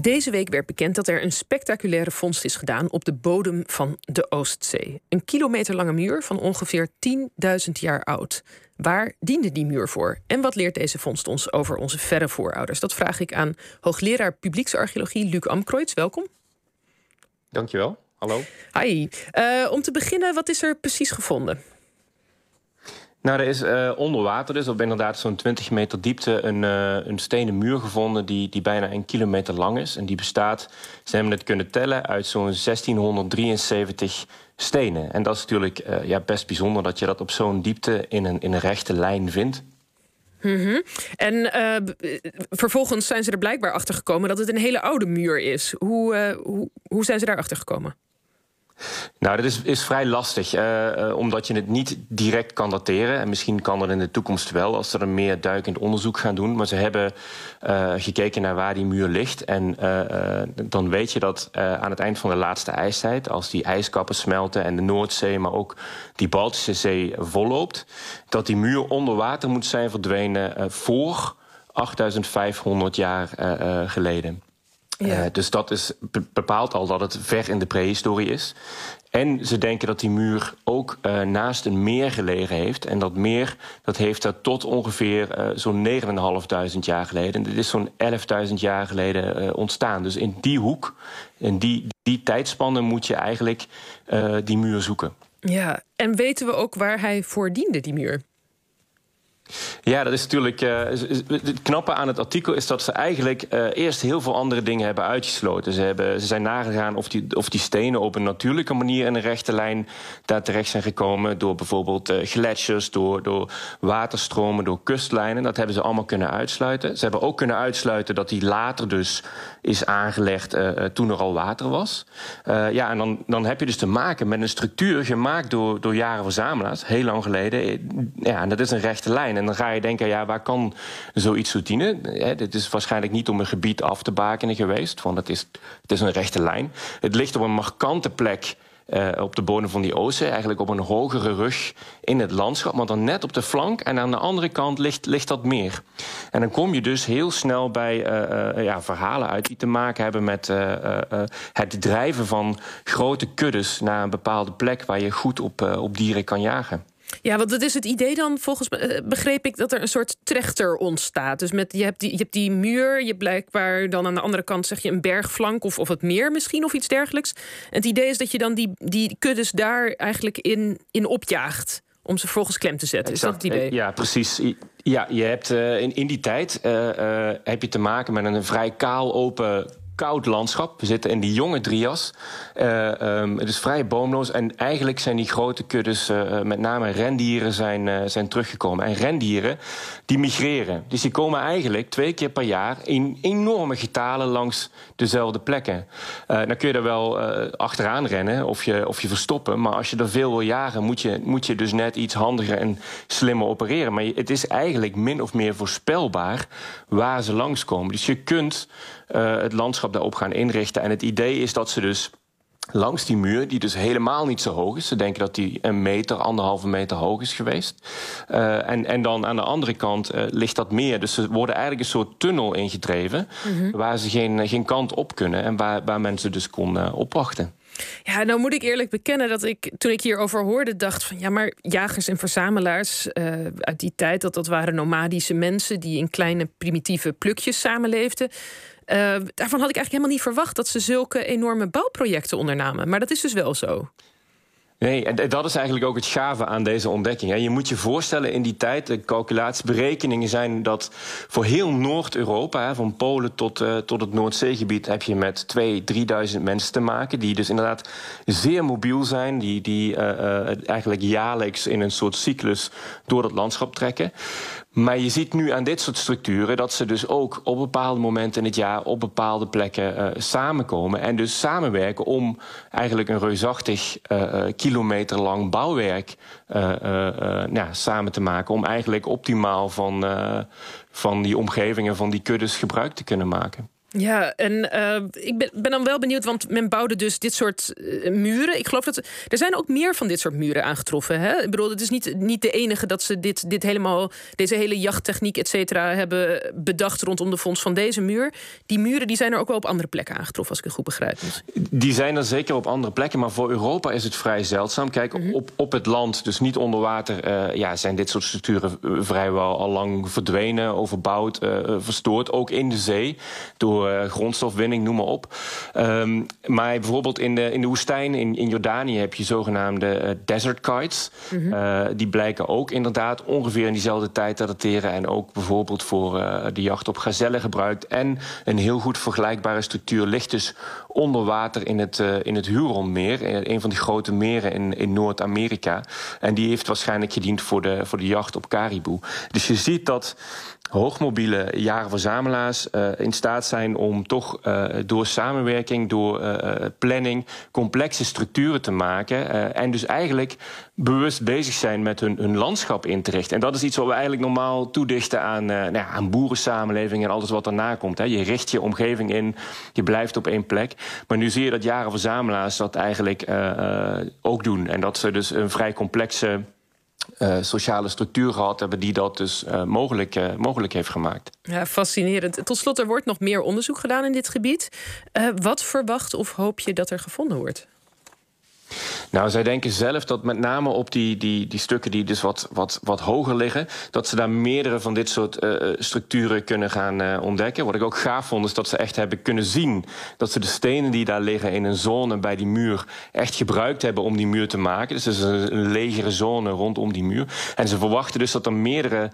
Deze week werd bekend dat er een spectaculaire vondst is gedaan op de bodem van de Oostzee. Een kilometer lange muur van ongeveer 10.000 jaar oud. Waar diende die muur voor? En wat leert deze vondst ons over onze verre voorouders? Dat vraag ik aan hoogleraar publieksarcheologie Luc Amkreutz. Welkom. Dankjewel. Hallo. Hi. Uh, om te beginnen, wat is er precies gevonden? Nou, er is uh, onder water dus op inderdaad zo'n 20 meter diepte een, uh, een stenen muur gevonden die, die bijna een kilometer lang is. En die bestaat, ze hebben het kunnen tellen, uit zo'n 1673 stenen. En dat is natuurlijk uh, ja, best bijzonder dat je dat op zo'n diepte in een, in een rechte lijn vindt. Mm. En vervolgens zijn ze er blijkbaar achter gekomen dat het een hele oude muur is. Hoe, hoe, hoe zijn ze daar achter gekomen? Nou, dat is, is vrij lastig, uh, uh, omdat je het niet direct kan dateren. En misschien kan dat in de toekomst wel, als ze er meer duikend onderzoek gaan doen. Maar ze hebben uh, gekeken naar waar die muur ligt. En dan weet je dat aan het eind van de laatste ijstijd, als die ijskappen smelten en de Noordzee, maar ook die Baltische Zee volloopt, dat die muur onder water moet zijn verdwenen voor 8500 jaar geleden. Ja. Uh, dus dat is, bepaalt al dat het ver in de prehistorie is. En ze denken dat die muur ook uh, naast een meer gelegen heeft. En dat meer dat heeft dat tot ongeveer uh, zo'n 9.500 jaar geleden. En dit is zo'n 11.000 jaar geleden ontstaan. Dus in die hoek, in die, die tijdspanne moet je eigenlijk die muur zoeken. Ja, en weten we ook waar hij voor diende, die muur? Ja, dat is natuurlijk. Uh, het knappe aan het artikel is dat ze eigenlijk uh, eerst heel veel andere dingen hebben uitgesloten. Ze, hebben, ze zijn nagegaan of die, of die stenen op een natuurlijke manier in een rechte lijn daar terecht zijn gekomen. Door bijvoorbeeld uh, gletsjers, door, door waterstromen, door kustlijnen. Dat hebben ze allemaal kunnen uitsluiten. Ze hebben ook kunnen uitsluiten dat die later dus is aangelegd toen er al water was. ja, en dan, dan heb je dus te maken met een structuur gemaakt door, door jaren verzamelaars, heel lang geleden. Ja, en dat is een rechte lijn. En dan ga je denken, ja, waar kan zoiets zo dienen? dit is waarschijnlijk niet om een gebied af te bakenen geweest. Want het is, het is een rechte lijn. Het ligt op een markante plek uh, op de bodem van die Oostzee. Eigenlijk op een hogere rug in het landschap, maar dan net op de flank. En aan de andere kant ligt, ligt dat meer. En dan kom je dus heel snel bij uh, ja, verhalen uit die te maken hebben met het drijven van grote kuddes naar een bepaalde plek waar je goed op, op dieren kan jagen. Ja, want dat is het idee dan, volgens me eh, begreep ik dat er een soort trechter ontstaat. Dus met, je, hebt die, je hebt die muur, je blijkbaar dan aan de andere kant zeg je een bergflank of, of het meer misschien of iets dergelijks. En het idee is dat je dan die, die kuddes daar eigenlijk in, in opjaagt om ze volgens klem te zetten. Is dat het idee? Ja, precies. Ja, je hebt uh, in, in die tijd uh, uh, heb je te maken met een vrij kaal open koud landschap. We zitten in die jonge Drias. Uh, um, het is vrij boomloos. En eigenlijk zijn die grote kuddes, uh, met name rendieren, zijn, zijn teruggekomen. En rendieren, die migreren. Dus die komen eigenlijk twee keer per jaar in enorme getalen langs dezelfde plekken. dan kun je er wel achteraan rennen of je, of je verstoppen. Maar als je er veel wil jagen, moet je, moet je dus net iets handiger en slimmer opereren. Maar het is eigenlijk min of meer voorspelbaar waar ze langskomen. Dus je kunt het landschap daarop gaan inrichten. En het idee is dat ze dus langs die muur, die dus helemaal niet zo hoog is. Ze denken dat die een meter, anderhalve meter hoog is geweest. Uh, en, en dan aan de andere kant uh, ligt dat meer. Dus ze worden eigenlijk een soort tunnel ingedreven... Mm -hmm. waar ze geen, geen kant op kunnen en waar, waar mensen dus kon uh, opwachten. Ja, nou moet ik eerlijk bekennen dat ik toen ik hierover hoorde dacht van ja, maar jagers en verzamelaars uh, uit die tijd, dat dat waren nomadische mensen die in kleine primitieve plukjes samenleefden. Uh, daarvan had ik eigenlijk helemaal niet verwacht dat ze zulke enorme bouwprojecten ondernamen. Maar dat is dus wel zo. Nee, en dat is eigenlijk ook het gave aan deze ontdekking. Je moet je voorstellen in die tijd, de calculatiesberekeningen zijn dat voor heel Noord-Europa, van Polen tot, uh, tot het Noordzeegebied, heb je met 2.000, 3.000 mensen te maken. Die dus inderdaad zeer mobiel zijn, die, die uh, uh, eigenlijk jaarlijks in een soort cyclus door het landschap trekken. Maar je ziet nu aan dit soort structuren dat ze dus ook op bepaalde momenten in het jaar op bepaalde plekken uh, samenkomen. En dus samenwerken om eigenlijk een reusachtig uh, kilometer lang bouwwerk uh, nou, samen te maken. Om eigenlijk optimaal van, van die omgevingen, van die kuddes gebruik te kunnen maken. Ja, en uh, ik ben, ben, dan wel benieuwd, want men bouwde dus dit soort uh, muren. Ik geloof dat er zijn ook meer van dit soort muren aangetroffen. Hè? Ik bedoel, het is niet, niet de enige dat ze dit, dit helemaal, deze hele jachttechniek, et cetera, hebben bedacht rondom de fonds van deze muur. Die muren die zijn er ook wel op andere plekken aangetroffen, als ik het goed begrijp. Die zijn er zeker op andere plekken, maar voor Europa is het vrij zeldzaam. Kijk, mm -hmm. op, op het land, dus niet onder water, uh, ja, zijn dit soort structuren vrijwel al lang verdwenen, overbouwd, verstoord. Ook in de zee door uh, grondstofwinning, noem maar op. Um, maar bijvoorbeeld in de, in de woestijn in, in Jordanië heb je zogenaamde uh, desert kites. Mm -hmm. uh, die blijken ook inderdaad ongeveer in diezelfde tijd te dateren. En ook bijvoorbeeld voor de jacht op gazellen gebruikt. En een heel goed vergelijkbare structuur ligt dus onder water in het, in het Huronmeer. Een van die grote meren in, in Noord-Amerika. En die heeft waarschijnlijk gediend voor de, voor de jacht op kariboe. Dus je ziet dat hoogmobiele jagerverzamelaars uh, in staat zijn om toch uh, door samenwerking, door uh, planning, complexe structuren te maken. en dus eigenlijk bewust bezig zijn met hun, hun landschap in te richten. En dat is iets wat we eigenlijk normaal toedichten aan, nou ja, aan boerensamenleving en alles wat daarna komt. Hè. Je richt je omgeving in, je blijft op één plek. Maar nu zie je dat jagerverzamelaars dat eigenlijk ook doen. En dat ze dus een vrij complexe uh, sociale structuur gehad hebben die dat dus uh, mogelijk, uh, mogelijk heeft gemaakt. Ja, fascinerend. Tot slot, er wordt nog meer onderzoek gedaan in dit gebied. wat verwacht of hoop je dat er gevonden wordt? Nou, zij denken zelf dat met name op die, die, die stukken die dus wat, wat, wat hoger liggen, dat ze daar meerdere van dit soort uh, structuren kunnen gaan uh, ontdekken. Wat ik ook gaaf vond, is dat ze echt hebben kunnen zien dat ze de stenen die daar liggen in een zone bij die muur echt gebruikt hebben om die muur te maken. Dus het is een, legere zone rondom die muur. En ze verwachten dus dat er meerdere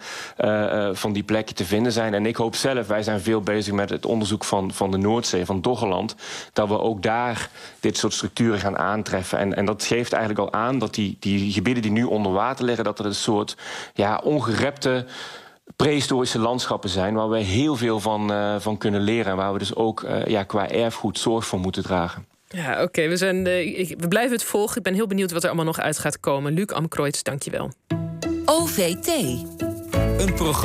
van die plekken te vinden zijn. En ik hoop zelf, wij zijn veel bezig met het onderzoek van, van de Noordzee, van Doggerland, dat we ook daar dit soort structuren gaan aantreffen. En, en dat geeft eigenlijk al aan dat die, die gebieden die nu onder water liggen, dat er een soort ja, ongerepte prehistorische landschappen zijn waar we heel veel van, uh, van kunnen leren. En waar we dus ook uh, ja, qua erfgoed zorg voor moeten dragen. Ja, oké. Okay. We, zijn, uh, we blijven het volgen. Ik ben heel benieuwd wat er allemaal nog uit gaat komen. Luc Amkroits, dankjewel. OVT. Een programma